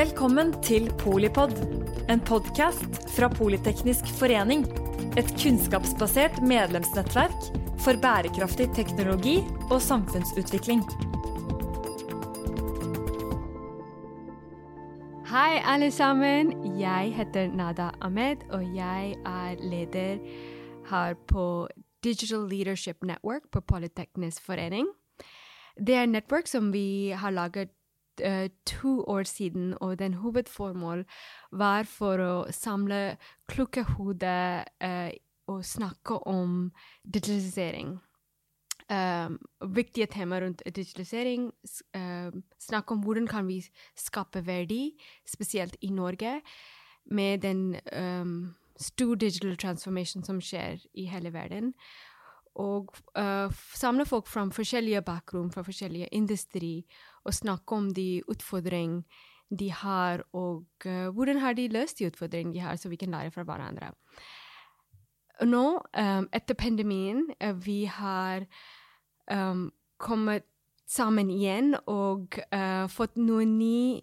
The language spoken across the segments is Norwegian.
Velkommen til Polipod, en podkast fra Politeknisk forening. Et kunnskapsbasert medlemsnettverk for bærekraftig teknologi og samfunnsutvikling. Hei, alle sammen. Jeg heter Nada Ahmed, og jeg er leder her på Digital Leadership Network på Politeknisk forening. Det er et nettverk som vi har laget to år siden, og den hovedformål var for å samle kloke hoder uh, og snakke om digitalisering. Um, viktige temaer rundt digitalisering. Uh, snakke om hvordan kan vi skape verdi, spesielt i Norge, med den um, stor digital transformation som skjer i hele verden. Og uh, samle folk fra forskjellige bakgrunn, fra forskjellige industri, og snakke om de utfordringene de har, og uh, hvordan har de løst de utfordringene de har, så vi kan lære fra hverandre. Nå, um, etter pandemien, uh, vi har um, kommet sammen igjen og fått noen nye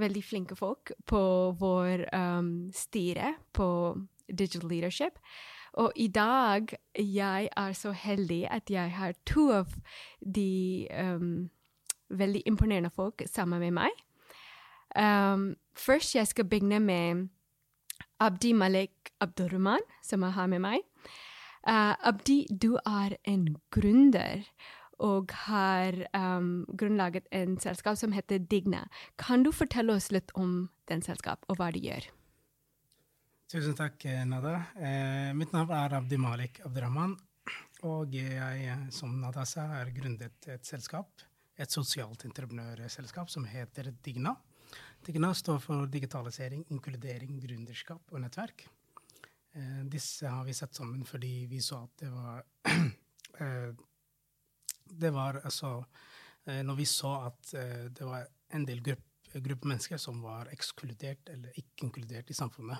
veldig flinke folk på vår um, styre på Digital Leadership. Og i dag jeg er så heldig at jeg har to av de um, veldig imponerende folk sammen med meg. Um, først jeg skal begynne med Abdi Malik Abdurrahman, som jeg har med meg. Uh, Abdi, du er en gründer og har um, grunnlaget en selskap som heter Digna. Kan du fortelle oss litt om den selskapet, og hva de gjør? Tusen takk, Nada. Eh, mitt navn er Abdi Malik Abdurrahman. Og jeg, som Nada sa, har grunnet et selskap, et sosialt entreprenørselskap som heter Digna. Digna står for digitalisering, inkludering, gründerskap og nettverk. Eh, disse har vi sett sammen fordi vi så at det var eh, Det var altså eh, Når vi så at eh, det var en del gruppe gruppe mennesker som var ekskludert eller ikke inkludert i samfunnet,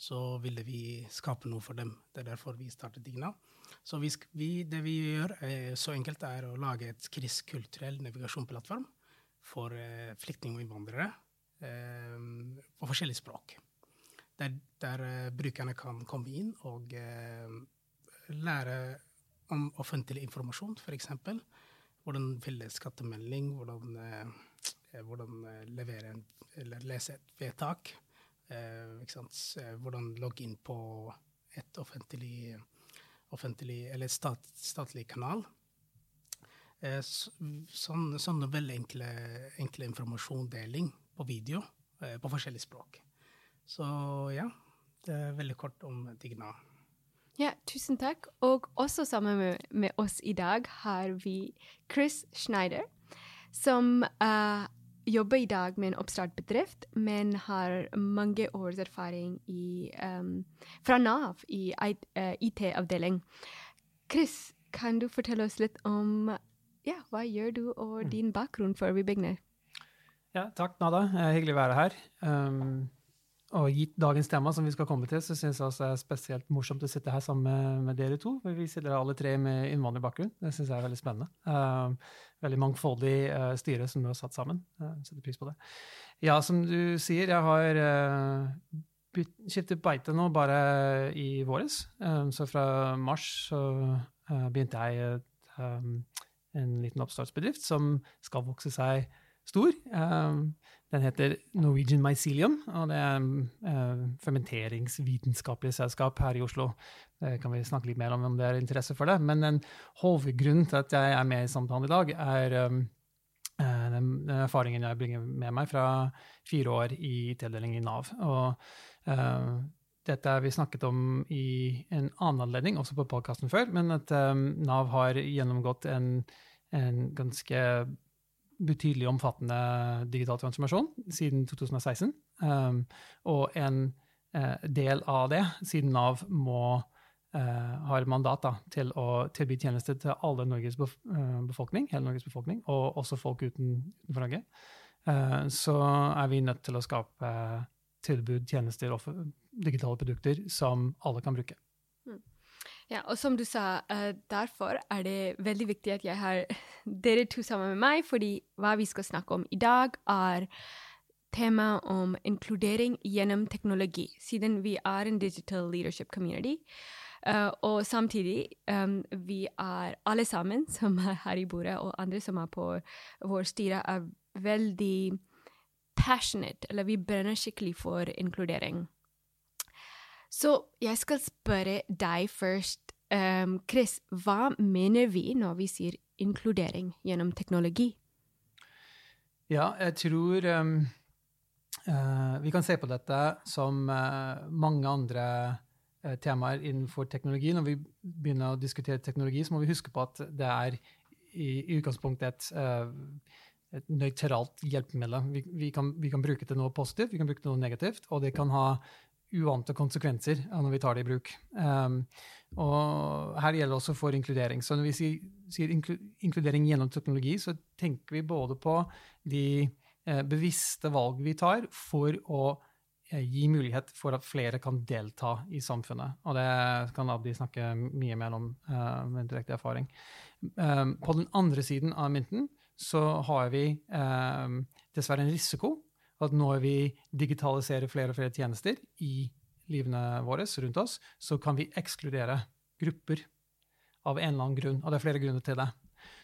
så ville vi skape noe for dem. Det er derfor vi startet Digna. Så vi, det vi gjør, er, så enkelt er å lage et krisekulturell navigasjonsplattform for eh, flyktninger og innvandrere eh, på forskjellige språk. Der, der eh, brukerne kan komme inn og eh, lære om offentlig informasjon, f.eks. Hvordan fylle skattemelding, hvordan, eh, hvordan eh, levere en, eller lese et vedtak Eh, hvordan logge inn på et offentlig, offentlig eller stat, statlig kanal. Eh, sånn, sånne veldig enkle, enkle informasjonsdeling på video eh, på forskjellige språk. Så ja, det er veldig kort om Digna. Ja, tusen takk. Og også sammen med, med oss i dag har vi Chris Schneider, som uh, jobber i dag med en oppstartbedrift, men har mange års erfaring i, um, fra Nav i IT-avdeling. Eh, Chris, kan du fortelle oss litt om ja, hva gjør du og mm. din bakgrunn før vi begynner? Ja, takk, Nada. Hyggelig å være her. Um, og gitt dagens tema, som vi skal komme til, så syns jeg også det er spesielt morsomt å sitte her sammen med, dere to. Vi sitter alle tre med innvandrerbakgrunn. Det syns jeg er veldig spennende. Uh, veldig mangfoldig uh, styre som du har satt sammen. Uh, setter pris på det. Ja, som du sier, jeg har uh, skiftet beite nå bare i våres. Um, så fra mars så begynte jeg um, en liten oppstartsbedrift som skal vokse seg stor. Um, den heter Norwegian Mycelium, og det er et uh, fermenteringsvitenskapelig selskap her i Oslo. Det kan vi snakke litt mer om om det er interesse for det. Men en hovedgrunn til at jeg er med i samtalen i dag, er um, den, den, erfaringen jeg bringer med meg fra fire år i IT-avdeling i Nav. Og uh, dette har vi snakket om i en annen anledning, også på podkasten før, men at um, Nav har gjennomgått en, en ganske betydelig omfattende digital transformasjon siden 2016. Um, og en uh, del av det, siden Nav må uh, har mandat da, til å tilby tjenester til alle Norges uh, befolkning, hele Norges befolkning, og også folk uten, utenfor Norge, så er vi nødt til å skape tilbud, tjenester og digitale produkter som alle kan bruke. Ja, og som du sa, uh, derfor er det veldig viktig at jeg har dere to sammen med meg, fordi hva vi skal snakke om i dag, er tema om inkludering gjennom teknologi, siden vi er en digital leadership community. Uh, og samtidig, um, vi er alle sammen som er her i bordet, og andre som er på vår styre, er veldig passionate, eller vi brenner skikkelig for inkludering. Så jeg skal spørre deg først, um, Chris, hva mener vi når vi sier inkludering gjennom teknologi? Ja, jeg tror um, uh, vi kan se på dette som uh, mange andre uh, temaer innenfor teknologi. Når vi begynner å diskutere teknologi, så må vi huske på at det er i, i utgangspunktet et, et nøytralt hjelpemiddel. Vi, vi, kan, vi, kan, bruke det til noe positivt, vi kan bruke det til noe negativt, og det kan ha uante konsekvenser når vi tar det i bruk. Um, og her gjelder det også for inkludering. Så når vi sier, sier inkludering gjennom teknologi, så tenker vi både på de eh, bevisste valg vi tar for å eh, gi mulighet for at flere kan delta i samfunnet. Og det kan Abdi snakke mye mer om eh, med direkte erfaring. Um, på den andre siden av mynten så har vi um, dessverre en risiko at når vi digitaliserer flere og flere tjenester i livene våre rundt oss, så kan vi ekskludere grupper av en eller annen grunn. Og det er flere grunner til det.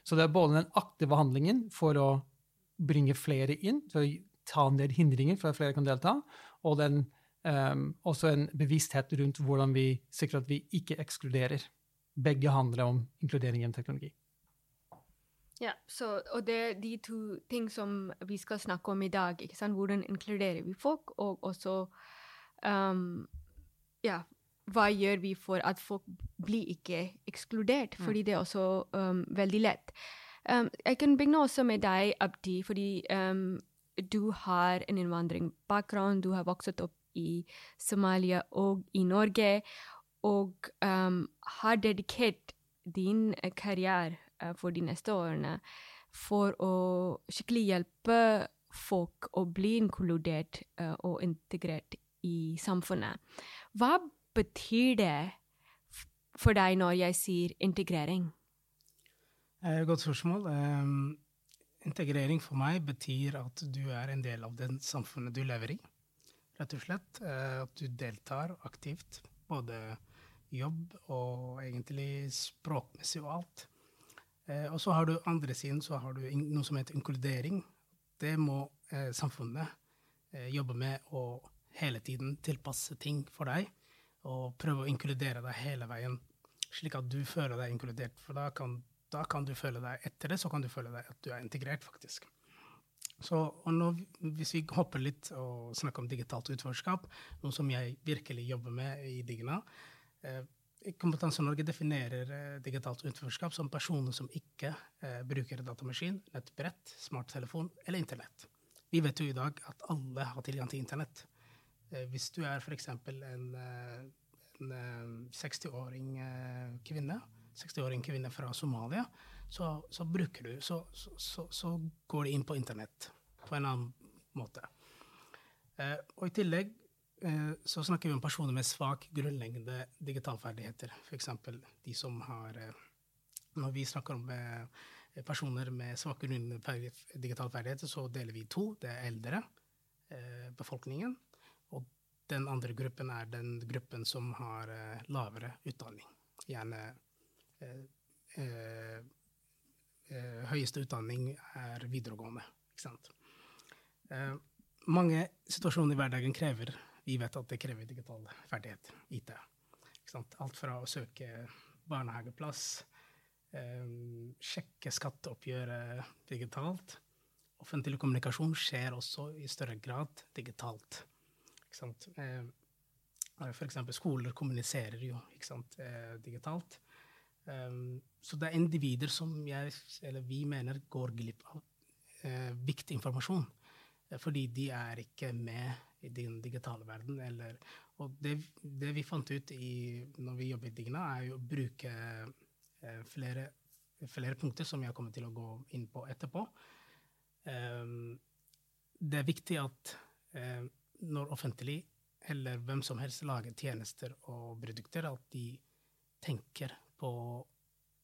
Så det er både den aktive handlingen for å bringe flere inn, for å ta ned hindringer for at flere kan delta, og den, um, også en bevissthet rundt hvordan vi sikrer at vi ikke ekskluderer. Begge handler om inkludering gjennom teknologi. Ja, så, og det er de to ting som vi skal snakke om i dag. ikke sant? Hvordan inkluderer vi folk, og også um, ja, hva gjør vi for at folk blir ikke ekskludert? Mm. Fordi det er også um, veldig lett. Um, jeg kan begynne også med deg, Abdi, fordi um, du har en innvandringsbakgrunn. Du har vokst opp i Somalia og i Norge, og um, har dedikert din karriere Eh, for de neste årene for å skikkelig hjelpe folk å bli inkludert uh, og integrert i samfunnet. Hva betyr det for deg når jeg sier integrering? Eh, godt spørsmål. Integrering for meg betyr at du er en del av det samfunnet du lever i. Rett og slett. At du deltar aktivt. Både jobb og egentlig språkmessig og alt. Eh, og så har du andre siden så har du noe som heter inkludering. Det må eh, samfunnet eh, jobbe med å hele tiden tilpasse ting for deg. Og prøve å inkludere deg hele veien, slik at du føler deg inkludert. For da kan, da kan du føle deg etter det, så kan du føle deg at du er integrert, faktisk. Så nå, Hvis vi hopper litt og snakker om digitalt utførskap, noe som jeg virkelig jobber med i Digna eh, Kompetanse Norge definerer eh, digitalt utenforskap som personer som ikke eh, bruker datamaskin, nettbrett, smarttelefon eller Internett. Vi vet jo i dag at alle har tilgang til Internett. Eh, hvis du er f.eks. en, eh, en 60-åring eh, kvinne, 60-åring kvinne fra Somalia, så, så bruker du så, så, så, går de inn på Internett på en annen måte. Eh, og i tillegg så snakker vi om personer med svak grunnleggende digitalferdigheter. F.eks. de som har eh, Når vi snakker om eh, personer med svak grunnleggende digitalferdigheter, så deler vi to. Det er eldre, befolkningen. Og den andre gruppen er den gruppen som har lavere utdanning. Gjerne høyeste utdanning er videregående. Ikke sant? mange situasjoner i hverdagen krever vi vet at det krever digital ferdighet, IT. Alt fra å søke barnehageplass, um, sjekke skatteoppgjøret digitalt. Offentlig kommunikasjon skjer også i større grad digitalt. Um, F.eks. skoler kommuniserer jo eh, digitalt. Um, så det er individer som jeg, vi mener går glipp av uh, viktig informasjon. Fordi de er ikke med i den digitale verden. Eller, og det, det, vi fant ut i, når vi jobber i Digna, er jo å bruke eh, flere, flere, punkter som jeg kommer til å gå inn på etterpå. Um, det er viktig at eh, når offentlig eller hvem som helst lager tjenester og produkter, at de tenker på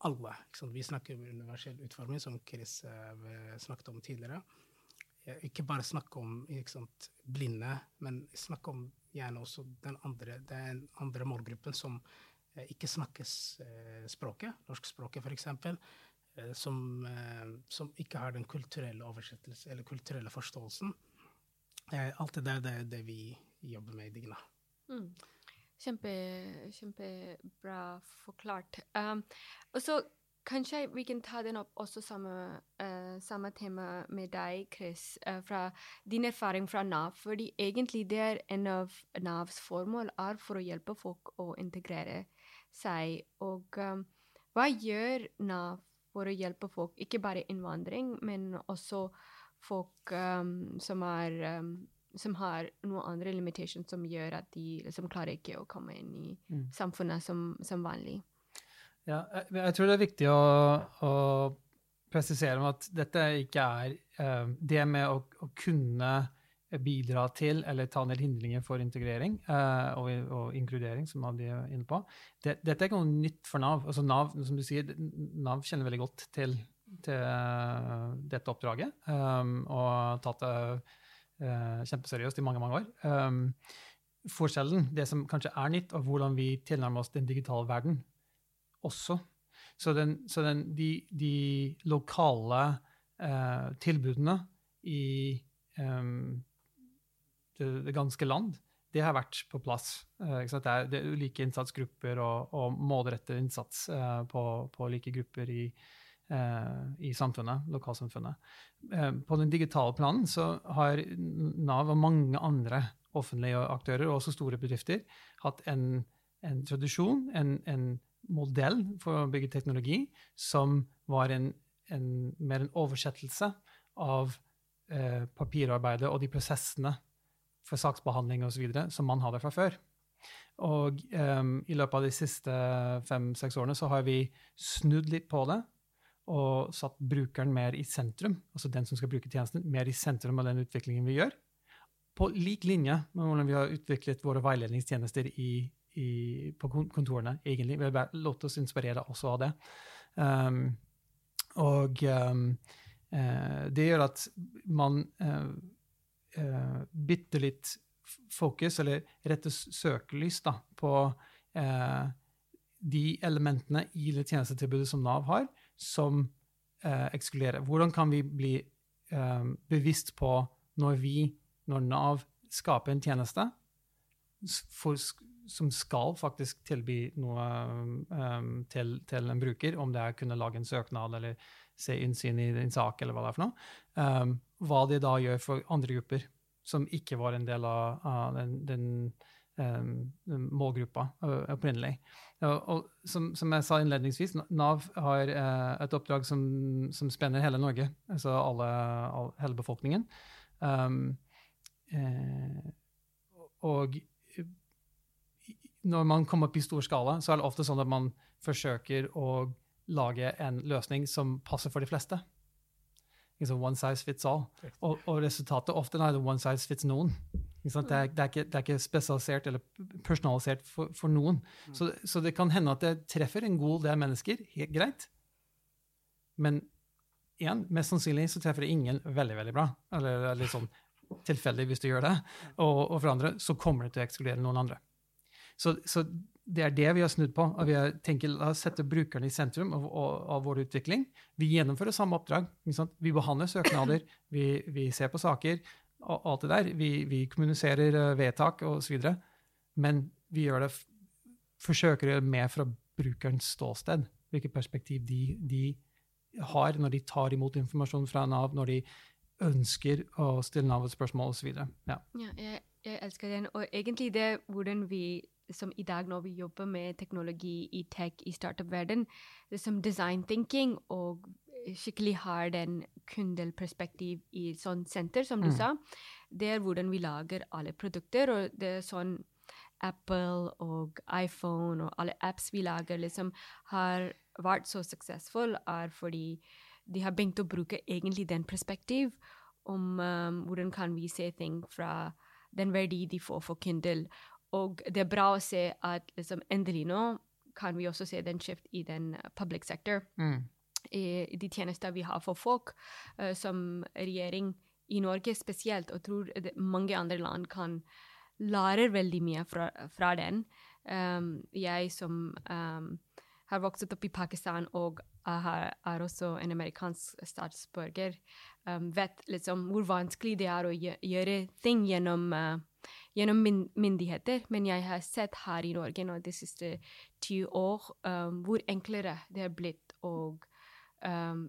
alle. Vi snakker om universell utforming, som Chris eh, snakket om tidligere. Eh, ikke bare snakke om sant, blinde, men snakke om gjerne også den andre, den andre målgruppen som eh, ikke snakkes eh, språket, norskspråket f.eks., eh, som, eh, som ikke har den kulturelle oversettelse, eller kulturelle forståelsen. Eh, alt det der det er det vi jobber med i Digna. Mm. Kjempe, kjempebra forklart. Um, og så kanskje vi kan ta den opp også samme, uh, samme tema med deg, Chris, uh, fra din erfaring fra Nav. Fordi egentlig det er en av Navs formål er for å hjelpe folk å integrere seg. Og um, hva gjør Nav for å hjelpe folk, ikke bare innvandring, men også folk um, som er um, som har noen andre limitations som gjør at de liksom klarer ikke å komme inn i Mm. samfunnet som, som vanlig. Ja, jeg, jeg tror det er viktig å, å presisere om at dette ikke er uh, det med å, å kunne bidra til eller ta ned hindringer for integrering uh, og, og inkludering, som Abdi er inne på. Det, dette er ikke noe nytt for Nav. Altså Nav, som du sier, Nav kjenner veldig godt til, til eh, dette oppdraget um, og har tatt det kjempeseriøst i mange, mange år. Um, forskjellen, det som kanskje er nytt, og hvordan vi tilnærmer oss den digitale verden også. Så, den, så den, de, de lokale eh, tilbudene i eh, det, det ganske land, det har vært på plass. Eh? Det, er, det er ulike innsatsgrupper og, og målrettet innsats eh, på, på like grupper i, eh, i samfunnet, lokalsamfunnet. Eh, på den digitale planen så har Nav og mange andre offentlige aktører, og også store bedrifter, hatt en, en tradisjon, en, en modell for å bygge teknologi som var en, en, mer en oversettelse av eh, papirarbeidet og de prosessene for saksbehandling osv. som man hadde fra før. Og um, i løpet av de siste fem-seks årene så har vi snudd litt på det og satt brukeren mer i sentrum, altså den som skal bruke tjenesten, mer i sentrum av den utviklingen vi gjør. På lik linje med hvordan vi har utviklet våre veiledningstjenester i, i, på kontorene, egentlig. Vi har bare latt oss inspirere også av det. Um, og um, uh, det gjør at man uh, uh, bytter litt fokus, eller retter søkelys da, på de elementene i det tjenestetilbudet som Nav har, som ekskluderer. Hvordan kan vi bli eh, bevisst på når vi, når Nav skaper en tjeneste for, som skal faktisk tilby noe um, til, til en bruker, om det er å kunne lage en søknad eller se innsyn i en sak, eller hva det er for noe, um, hva de da gjør for andre grupper som ikke var en del av, av den, den, um, målgruppa eh, opprinnelig. Og, og som, som jeg sa innledningsvis, Nav har uh, et oppdrag som, som spenner hele Norge, altså alle, all, hele befolkningen. Um, eh, og når man kommer opp i stor skala, så er det ofte sånn at man forsøker å lage en løsning som passer for de fleste. Liksom one size fits all. Og, og resultatet ofte er one size fits noen. Det, er, det, er ikke, det er ikke spesialisert eller personalisert for, for noen. Så, så det kan hende at det treffer en god del mennesker, helt greit. Men igjen, mest sannsynlig så treffer det ingen veldig, veldig bra. Eller, eller sånn tilfeldig hvis du gjør det. Og, og for andre så kommer det til å ekskludere noen andre. Så, så det er det vi har snudd på. og Vi har tenker, la oss sette brukerne i sentrum av, av, vår utvikling. Vi gjennomfører samme oppdrag. Vi behandler søknader, vi, vi ser på saker, og alt det der. Vi, vi kommuniserer eh, vedtak osv. Men vi gjør det, forsøker å gjøre det mer fra brukerens ståsted. Hvilket perspektiv de, de har når de tar imot informasjon fra Nav, når de ønsker å stille Nav et spørsmål osv. Ja. Ja, jeg, jeg elsker den. Og egentlig det hvordan vi som i dag når vi jobber med teknologi i tech i startup-verden, det er som design thinking og skikkelig har den kundelperspektiv i sånn senter, som du Mm. sa. Det er hvordan vi lager alle produkter, og det er sånn Apple og iPhone og alle apps vi lager, liksom har vært så suksessfulle, er fordi de har begynt å bruke egentlig den perspektiv om um, hvordan kan vi se ting fra den verdi de får for Kindle. Og det er bra å se at liksom, endelig nå kan vi også se den skift i den uh, public sector. Mm. I, de tjenester vi har for folk, uh, som regjering i Norge spesielt, og tror mange andre land kan lære veldig mye fra, fra den. Um, jeg som um, har vokst opp i Pakistan og er, er også en amerikansk statsborger, um, vet liksom hvor vanskelig det er å gjøre ting gjennom uh, gjennom myndigheter, men jeg har sett her i Norge nå de siste ti år um, hvor enklere det er blitt å um,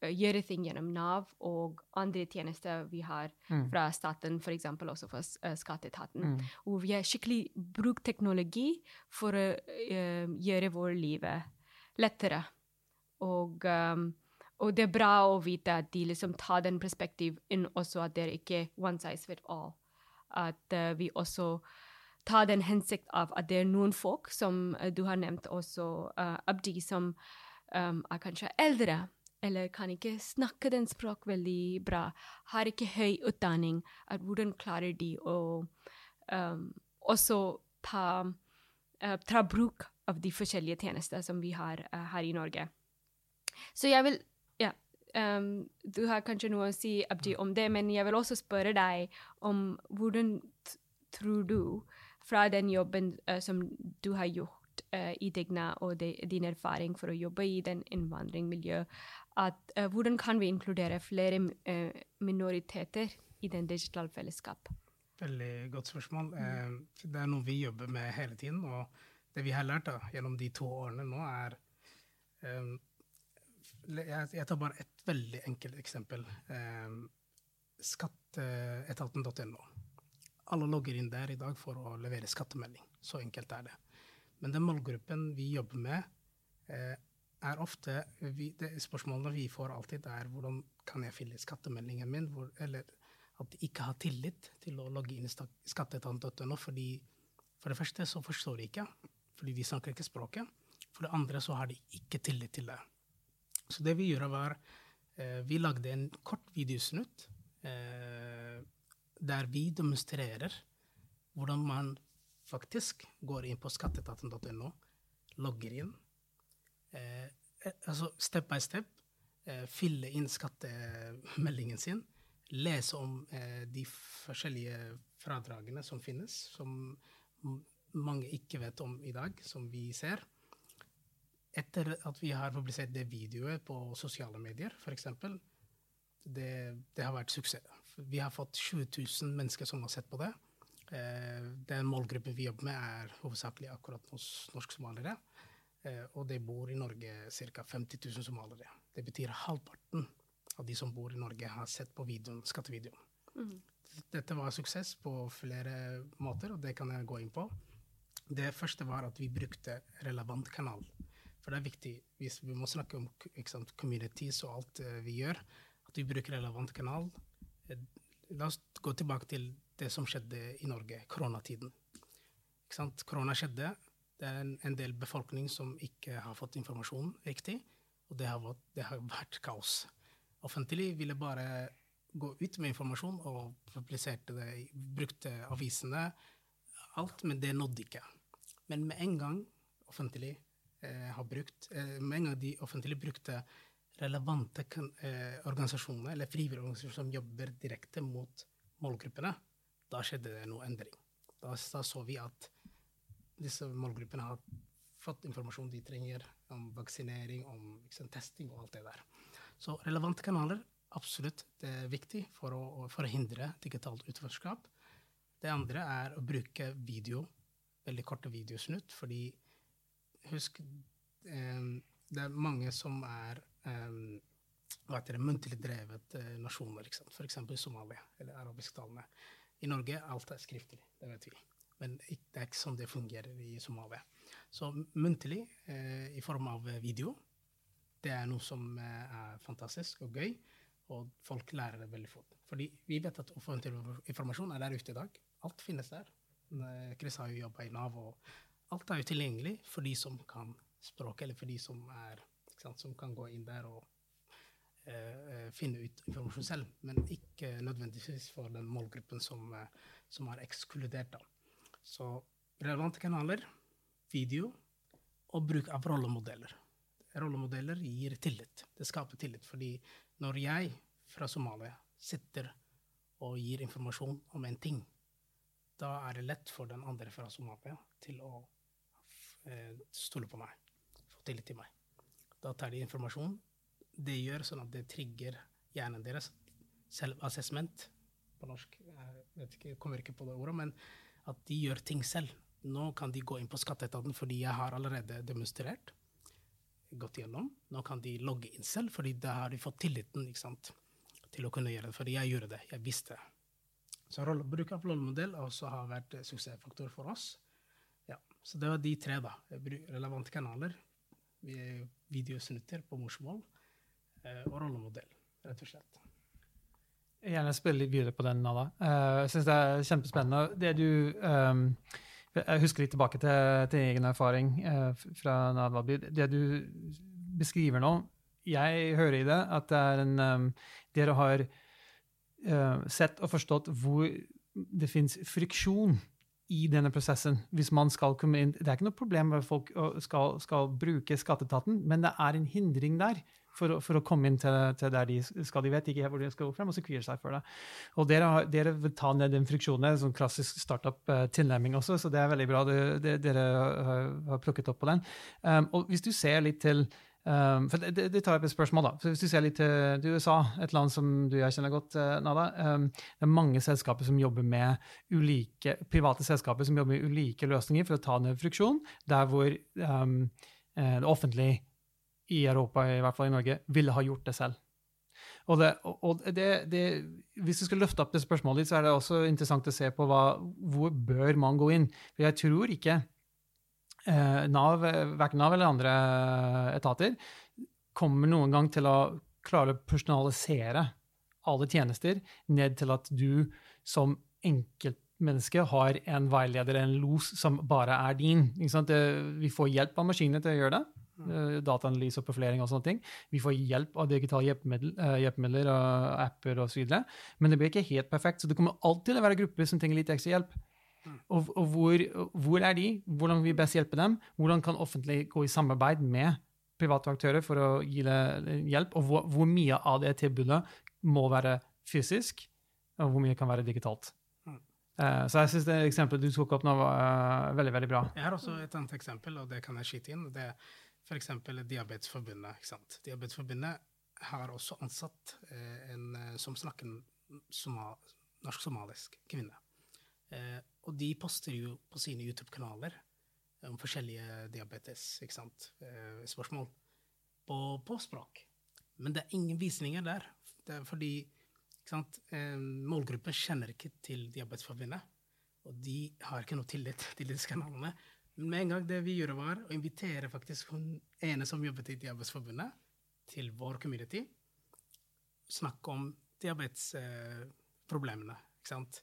gjøre ting gjennom Nav og andre tjenester vi har mm. fra staten, f.eks. også fra uh, skatteetaten. Mm. Hvor vi har skikkelig brukt teknologi for å uh, gjøre vårt liv lettere. Og, um, og, det er bra å vite at de liksom tar den perspektiv inn også, at det er ikke one size fit all at uh, vi også tar den hensikt av at det er noen folk, som uh, du har nevnt også, uh, Abdi, som um, er kanskje eldre, eller kan ikke snakke den språk veldig bra, har ikke høy utdanning, at hvordan klarer de å um, også ta, ta, bruk av de forskjellige tjenester som vi har her i Norge. Så jeg vil um, du har kanskje noe å si, Abdi, om det, men jeg vil også spørre deg om hvordan tror du, fra den jobben uh, som du har gjort uh, i Digna, og de, din erfaring for å jobbe i den innvandringsmiljøet, at uh, hvordan kan vi inkludere flere minoriteter i den digitale fellesskap? Veldig godt spørsmål. Mm. det er noe vi jobber med hele tiden. Og det vi har lært da, gjennom de to årene nå, er um, jeg, tar bare et veldig enkelt eksempel. Eh, Skatteetaten.no. Alle logger inn der i dag for å levere skattemelding. Så enkelt er det. Men den målgruppen vi jobber med, eh, er ofte vi, Spørsmålene vi får alltid, er hvordan kan jeg fylle skattemeldingen min? Hvor, eller at de ikke har tillit til å logge inn i skatteetaten.no. fordi For det første så forstår de ikke, fordi de snakker ikke språket. For det andre så har de ikke tillit til det. Så det vi gjorde, var eh, Vi lagde en kort videosnutt eh, der vi demonstrerer hvordan man faktisk går inn på skatteetaten.no, logger inn, eh, eh, altså step by step, eh, fylle inn skattemeldingen sin, lese om eh, de forskjellige fradragene som finnes, som mange ikke vet om i dag, som vi ser etter at vi har publisert det videoet på sosiale medier, f.eks., det, det har vært suksess. Vi har fått 20 000 mennesker som har sett på det. Eh, den målgruppen vi jobber med, er hovedsakelig akkurat hos norsk-somaliere. Eh, og det bor i Norge ca. 50 000 somaliere. Det betyr halvparten av de som bor i Norge, har sett på videoen, skattevideoen. Mm. Dette var suksess på flere måter, og det kan jeg gå inn på. Det første var at vi brukte relevant kanal. For det er viktig, hvis vi må snakke om sant, communities og alt uh, vi gjør, at vi bruker relevant kanal. Uh, la oss gå tilbake til det som skjedde i Norge, koronatiden. Korona skjedde. Det er en, en, del befolkning som ikke har fått informasjon riktig, og det har, vært, det har vært kaos. Offentlig ville bare gå ut med informasjon og publiserte det, brukte avisene, alt, men det nådde ikke. Men med en gang offentlig eh, har brukt eh, Med en gang de offentlig brukte relevante eh, organisasjoner, eller frivillige organisasjoner som jobber direkte mot målgruppene, da skjedde det noe endring. Da, da så vi at disse målgruppene har fått informasjon de trenger om vaksinering, om liksom, testing og alt det der. Så relevante kanaler, absolutt, det er viktig for å, for å hindre digitalt utenforskap. Det andre er å bruke video, veldig korte videosnutt, fordi husk um, Det er mange som er um, hva heter muntlig drevet uh, nasjoner, f.eks. Somalia eller arabisktalende. I Norge alt er skriftlig, det vet vi. Men det er ikke sånn det fungerer i Somalia. Så muntlig i form av video, det er noe som er fantastisk og gøy. Og folk lærer det veldig fort. Fordi vi vet at offentlig informasjon er der ute i dag. Alt finnes der. Chris har jo jobba i Nav og alt er jo tilgjengelig for de som kan språket, eller for de som, er, sant, som kan gå inn der og eh, finne ut informasjon selv, men ikke nødvendigvis for den målgruppen som, eh, som er ekskludert. Da. Så relevante kanaler, video og bruk av rollemodeller. Rollemodeller gir tillit. Det skaper tillit, fordi når jeg fra Somalia sitter og gir informasjon om en ting, da er det lett for den andre fra Somalia til å eh, stole på meg, få tillit til meg. Da tar de informasjon. Det gjør sånn at det trigger hjernen deres. Selvassessment på norsk. Jeg ikke, kommer ikke på det ordet, men at de gjør ting selv. Nå kan de gå inn på skatteetaten fordi jeg har allerede demonstrert, gått gjennom. Nå kan de logge inn selv, fordi da har de fått tilliten ikke sant, til å kunne gjøre det. Fordi jeg gjorde det, jeg visste. Så bruk av rollemodell også har vært suksessfaktor for oss. Så det var de tre, da. Relevante kanaler, videosnutter på morsmål eh, og rollemodell, rett og slett. Jeg gjerne spille litt videre på den, Nada. Uh, jeg syns det er kjempespennende. Det du um, Jeg husker litt tilbake til, til egen erfaring uh, fra Nadvabi. Det du beskriver nå, jeg hører i det at det en um, Dere har sett og forstått hvor det fins friksjon i denne prosessen. hvis man skal komme inn. Det er ikke noe problem med folk skal, skal bruke skatteetaten, men det er en hindring der for, for, å komme inn til, til, der de skal. De vet ikke hvor de skal gå frem, og så kvier seg for det. Og dere, dere vil ta ned den friksjonen, sånn klassisk startup-tilnærming også, så det er veldig bra. Det, det, dere har, plukket opp på den. Um, og hvis du ser litt til Um, for det, det, tar opp et spørsmål, da. For hvis du ser litt til USA, et land som du og jeg kjenner godt, uh, Nada. Um, det er mange selskaper som jobber med ulike, private selskaper som jobber med ulike løsninger for å ta ned friksjon, der hvor um, det offentlige i Europa, i hvert fall i Norge, ville ha gjort det selv. Og, det, og det, det, hvis du skal løfte opp det spørsmålet litt, så er det også interessant å se på hva, hvor bør man gå inn. For jeg tror ikke eh, Nav, verken Nav eller andre etater kommer noen gang til å klare å personalisere alle tjenester ned til at du som enkeltmenneske har en veileder, en los, som bare er din. vi får hjelp av maskinene til å gjøre det. Eh, dataanalyse og profilering og sånne ting. Vi får hjelp av digitale hjelpemidler og apper osv. Men det blir ikke helt perfekt, så det kommer alltid til å være grupper som trenger litt ekstra hjelp. Mm. Og, og hvor, hvor, er de? Hvordan vil vi best hjelpe dem? Hvordan kan offentlig gå i samarbeid med private aktører for å gi hjelp? Og hvor, hvor mye av det tilbudet må være fysisk, og hvor mye kan være digitalt? Uh, så jeg syns det eksempelet du tok opp nå, var uh, veldig veldig bra. Jeg har også et annet eksempel, og det kan jeg skyte inn. Det er F.eks. Diabetesforbundet. Diabetesforbundet har også ansatt eh, en eh, som snakker somal, norsk-somalisk kvinne. Eh, og de poster jo på sine YouTube-kanaler om forskjellige diabetes, ikke sant, eh, på, på, språk. Men det er ingen visninger der. Det er fordi sant, eh, målgruppen kjenner ikke til Diabetesforbundet. Og de har ikke noe tillit til disse kanalene. Men med en gang det vi gjorde, var å invitere faktisk hun ene som jobbet i Diabetesforbundet, til vår community. Snakke om diabetesproblemene. ikke sant?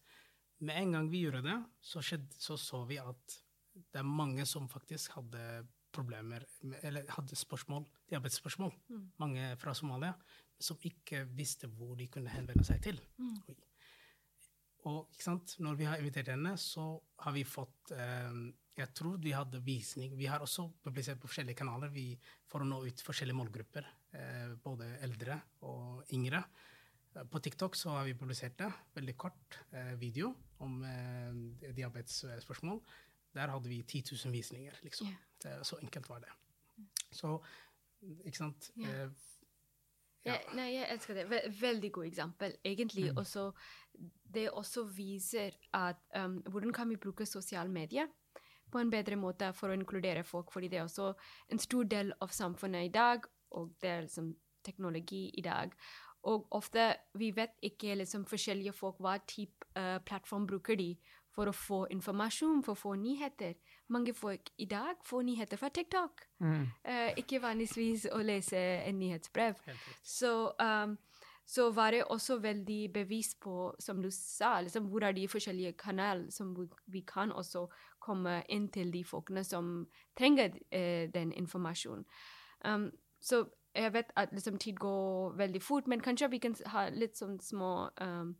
Med en gang vi gjorde det, så, skjedde, så, så vi at det er mange som faktisk hadde problemer, eller hadde spørsmål, diabetesspørsmål. Mm. Mange fra Somalia som ikke visste hvor de kunne henvende seg til. Mm. Og når vi har invitert henne, så har vi fått eh, jeg tror vi hadde visning. Vi har også publisert på forskjellige kanaler vi, for å nå ut forskjellige målgrupper. Eh, både eldre og yngre. På TikTok så har vi publisert det. Veldig kort eh, video om eh, diabetesspørsmål. Der hadde vi 10 000 visninger, liksom. Yeah. så enkelt var det. Så, ikke sant yeah. Ja. Ja, nei, jeg elsker det. Veldig godt eksempel. Egentlig mm. også Det også viser at um, hvordan kan vi bruke sosiale medier på en bedre måte for å inkludere folk, fordi det er også en stor del av samfunnet i dag, og det er liksom teknologi i dag. Og ofte vi vet ikke liksom forskjellige folk hva type uh, plattform bruker de for å få informasjon, for å få nyheter. Mange folk i dag får nyheter fra TikTok. Mm. Uh, ikke vanligvis å lese en nyhetsbrev. Så um, så var det også veldig bevisst på, som du sa, liksom, hvor er de forskjellige kanaler som vi kan også komme inn til de folkene som trenger uh, den informasjonen. Um, så jeg vet at liksom, tid går veldig fort, men kanskje vi kan ha litt sånn små um,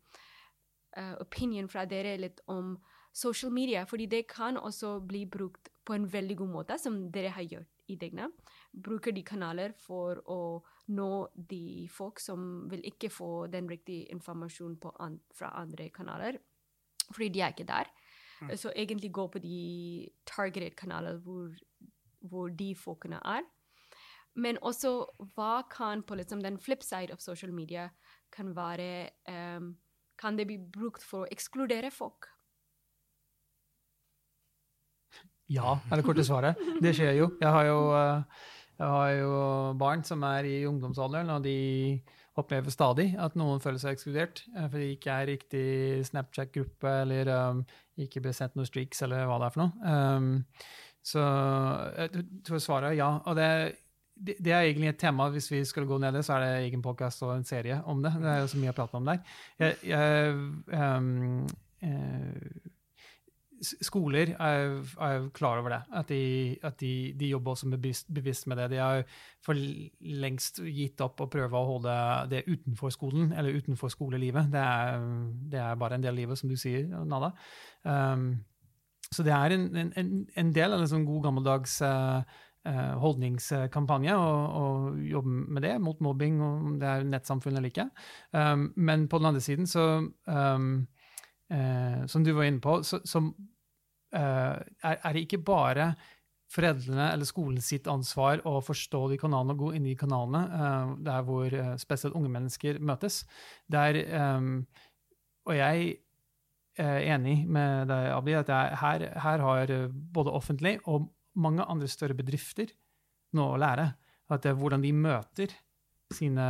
uh, opinion fra dere litt om social media, fordi det kan også bli brukt på en veldig god måte, som dere har gjort i Degna. bruker de kanaler for å nå de folk som vil ikke få den riktige informasjonen an, fra andre kanaler, fordi de er ikke der. Mm. Så egentlig gå på de targeted kanaler hvor, hvor de folkene er. Men også hva kan på liksom den flip side of social media kan være um, Kan det bli brukt for å ekskludere folk? Ja, er det korte svaret. Det skjer jo. Jeg har jo, eh, jeg har jo barn som er i ungdomsalderen, og de opplever stadig at noen føler seg ekskludert eh, fordi de ikke er riktig Snapchat-gruppe eller um, ikke blir sendt noen streaks eller hva det er for noe. Um, så jeg tror svaret er ja. Og det det, det, er egentlig et tema. Hvis vi skulle gå ned det, så er det egen podkast og en serie om det. Det er jo så mye å prate om der. Jeg, jeg, um, uh, skoler er, er, klar over det. At, de, at de, de jobber også bevisst, bevisst, med det. De har for lengst gitt opp å prøve å holde det utenfor skolen, eller utenfor skolelivet. Det er, det er bare en del av livet, som du sier, Nada. Um, så det er en, en, en del av en sånn god gammeldags uh, holdningskampanje og, og, jobbe med det, mot mobbing, om det er nettsamfunn eller ikke. Um, men på den andre siden, så um, uh, Som du var inne på, så, så uh, er, er, det ikke bare foreldrene eller skolen sitt ansvar å forstå de kanalene og gå inn i kanalene uh, der hvor spesielt unge mennesker møtes. Der, um, og jeg er enig med deg, Abdi, at jeg, her, her har både offentlig og mange andre større bedrifter nå å lære. At det er hvordan de møter sine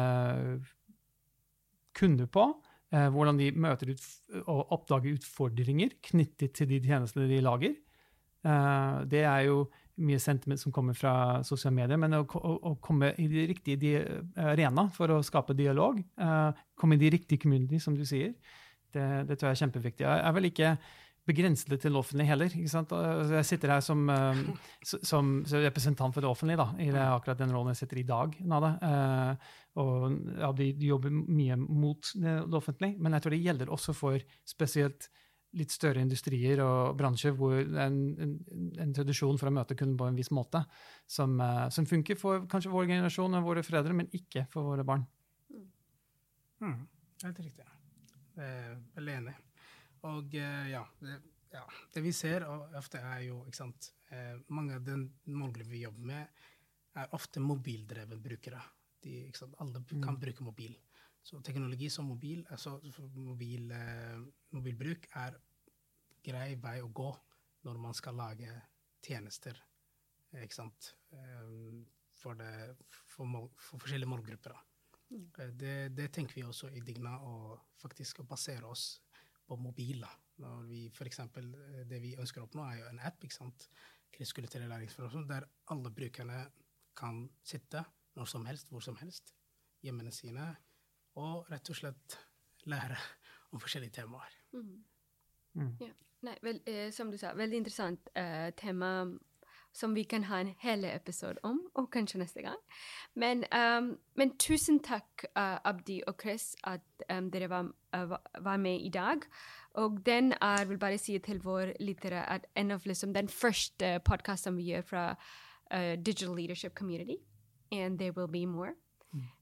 kunder på. Eh, hvordan de møter ut og oppdager utfordringer knyttet til de tjenestene de lager. Eh, det er jo mye sentiment som kommer fra sosiale medier, men å, å, å komme i de riktige arena for å skape dialog, eh, komme i de riktige community, som du sier, det, det tror jeg er kjempeviktig. Jeg er vel ikke begrense det til det offentlige heller. ikke sant? Altså, jeg sitter her som, eh, som, representant for det offentlige da, i det, akkurat den rollen jeg sitter i i dag. Nada. Eh, og ja, de, de, jobber mye mot det, det, offentlige, men jeg tror det gjelder også for spesielt litt større industrier og bransjer hvor det er en, en, en tradisjon for å møte kunden på en viss måte, som, eh, som, funker for kanskje vår generasjon og våre foreldre, men ikke for våre barn. Mm. Helt riktig. Veldig enig. Og eh, ja det, ja, det, vi ser ofte, er jo ikke sant, eh, Mange av den målgruppen vi jobber med, er ofte mobildrevet brukere. De, ikke sant, alle mm. kan bruke mobil. Så teknologi som mobil, altså mobil, mobilbruk, er grei vei å gå når man skal lage tjenester ikke sant, for, det, for, mål, for forskjellige målgrupper. Mm. Det, det, tenker vi også i Digna, å faktisk basere oss på mobil. da. Når vi for eksempel, eh, Det vi ønsker å oppnå, er jo en app, ikke sant? krigskulturell læringsforhold, der alle brukerne kan sitte når som helst, hvor som helst, hjemmene sine, og rett og slett lære om forskjellige temaer. Mm. Mm. Ja. Nei, vel, eh, som du sa, veldig interessant eh, tema som vi kan ha en hel episode om, og kanskje neste gang. Men, um, men tusen takk, uh, Abdi og Chris, at um, dere var, uh, var, med i dag. Og den er, vil bare si til vår lyttere at en av liksom, den første podkasten vi gjør fra uh, Digital Leadership Community. And there will be more.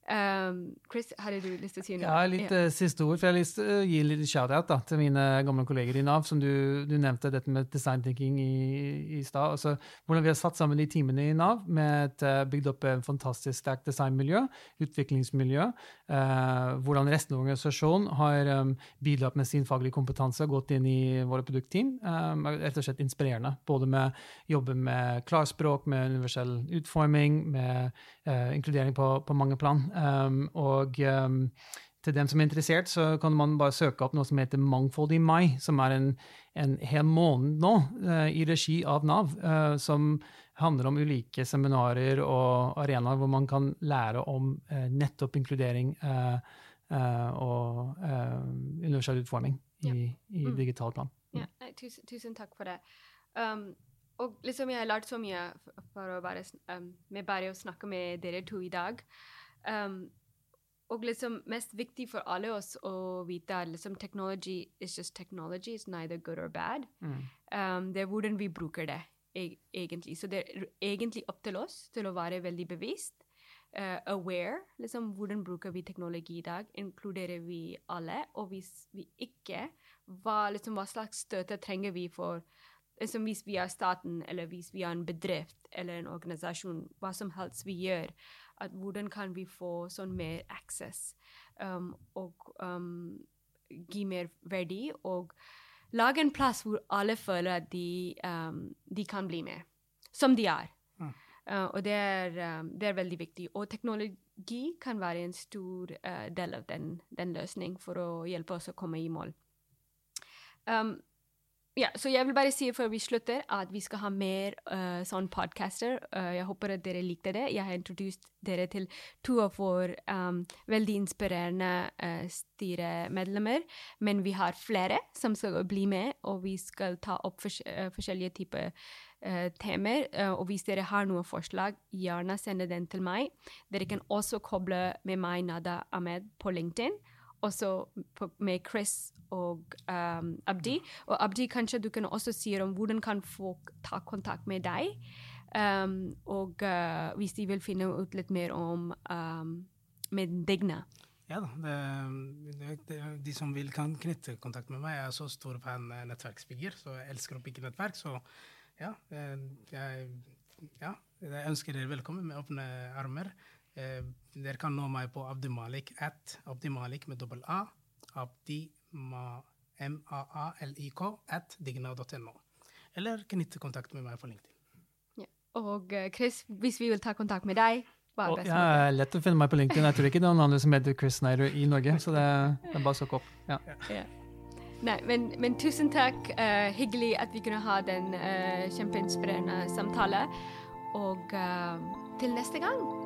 Um, Chris, hadde du lyst til å si noe? Ja, litt ja. Uh, siste ord. for Jeg har lyst til å gi litt shout-out til mine gamle kolleger i Nav. som Du, du nevnte dette med design thinking i, i stad. Altså, hvordan vi har satt sammen de timene i Nav med et, uh, bygd opp en fantastisk sterkt designmiljø, utviklingsmiljø. Uh, hvordan resten av organisasjonen har um, bidratt med sin faglige kompetanse og gått inn i våre produktteam. Um, rett og slett inspirerende. Både med jobbe med klarspråk, med universell utforming, med uh, inkludering på, på mange plan. Um, og um, til dem som er interessert, så kan man bare søke opp noe som heter Mangfold i mai, som er en, en hel måned nå uh, i regi av Nav, uh, som handler om ulike seminarer og arenaer hvor man kan lære om uh, nettopp inkludering og universell utforming i, ja. i mm. digital plan. Mm. Ja, tusen, tusen, takk for det. Um, og liksom jeg har lært så mye for å bare, um, med bare å snakke med dere to i dag. Um, og liksom mest viktig for alle oss å vite at liksom technology is just technology. It's neither good or bad. Mm. Um, det er hvordan vi bruker det. egentlig. Så det er egentlig opp til oss til å være veldig bevisst. Uh, aware. liksom Hvordan bruker vi teknologi i dag? Inkluderer vi alle? Og hvis vi ikke, hva, liksom, hva slags støtte trenger vi for liksom Hvis vi er staten, eller hvis vi er en bedrift eller en organisasjon, hva som helst vi gjør, at hvordan kan vi få sånn mer access um, og um, gi mer verdi? og lage en plass hvor alle føler at de, um, de kan bli med, som de er. Mm. Uh, og det er, um, det er, veldig viktig. Og teknologi kan være en stor uh, del av den, den løsningen for å hjelpe oss å komme i mål. Um, ja, så jeg vil bare si før vi slutter, at vi skal ha mer uh, sånn podcaster. Uh, jeg håper at dere likte det. Jeg har introdusert dere til to av våre um, veldig inspirerende uh, styremedlemmer. Men vi har flere som skal bli med, og vi skal ta opp fors forskjellige typer temaer. og hvis dere har noen forslag, gjerne send den til meg. Dere kan også koble med meg, Nada Ahmed, på LinkedIn også med Chris og um, Abdi. Og Abdi, kanskje du kan også si om hvordan kan folk ta kontakt med deg. Um, og uh, hvis de vil finne ut litt mer om um, med Digna. Ja da. Det, det, de som vil kan knytte kontakt med meg. Jeg er så stor fan nettverksbygger, så jeg elsker å bygge nettverk. Så ja, jeg, ja, jeg ønsker dere velkommen med åpne armer. Eh, dere kan nå meg på abdimalik at abdimalik med dobbel A. Abdimalik at digna.no. Eller knytte kontakt med meg på LinkedIn. Ja. Og eh, Chris, hvis vi vil ta kontakt med deg hva er best? Ja, det er lett å finne meg på LinkedIn. Jeg tror ikke det er noen andre som heter Chris Snyder i Norge, så det, det er bare å søke opp. Ja. ja. Nei, men, men, tusen takk. Uh, hyggelig at vi kunne ha den uh, kjempeinspirerende samtalen. Og uh, til neste gang.